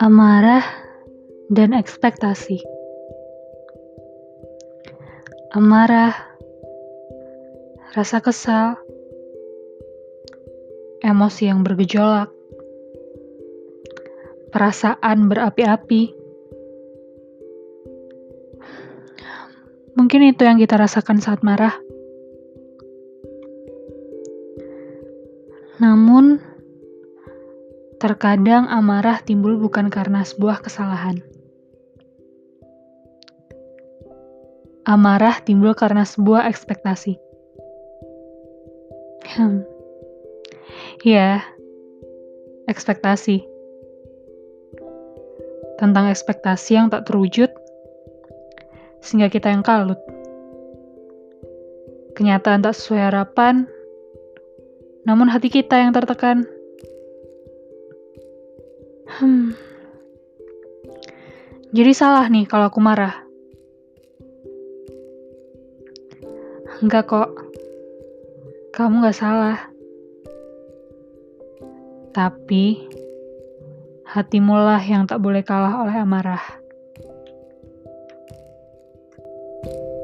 Amarah dan ekspektasi. Amarah, rasa kesal, emosi yang bergejolak, perasaan berapi-api. Mungkin itu yang kita rasakan saat marah. Namun, terkadang amarah timbul bukan karena sebuah kesalahan. Amarah timbul karena sebuah ekspektasi. Hmm. Ya, ekspektasi. Tentang ekspektasi yang tak terwujud, sehingga kita yang kalut. Kenyataan tak sesuai harapan, namun hati kita yang tertekan. Hmm. Jadi salah nih kalau aku marah. Enggak kok, kamu gak salah. Tapi, hatimulah yang tak boleh kalah oleh amarah. you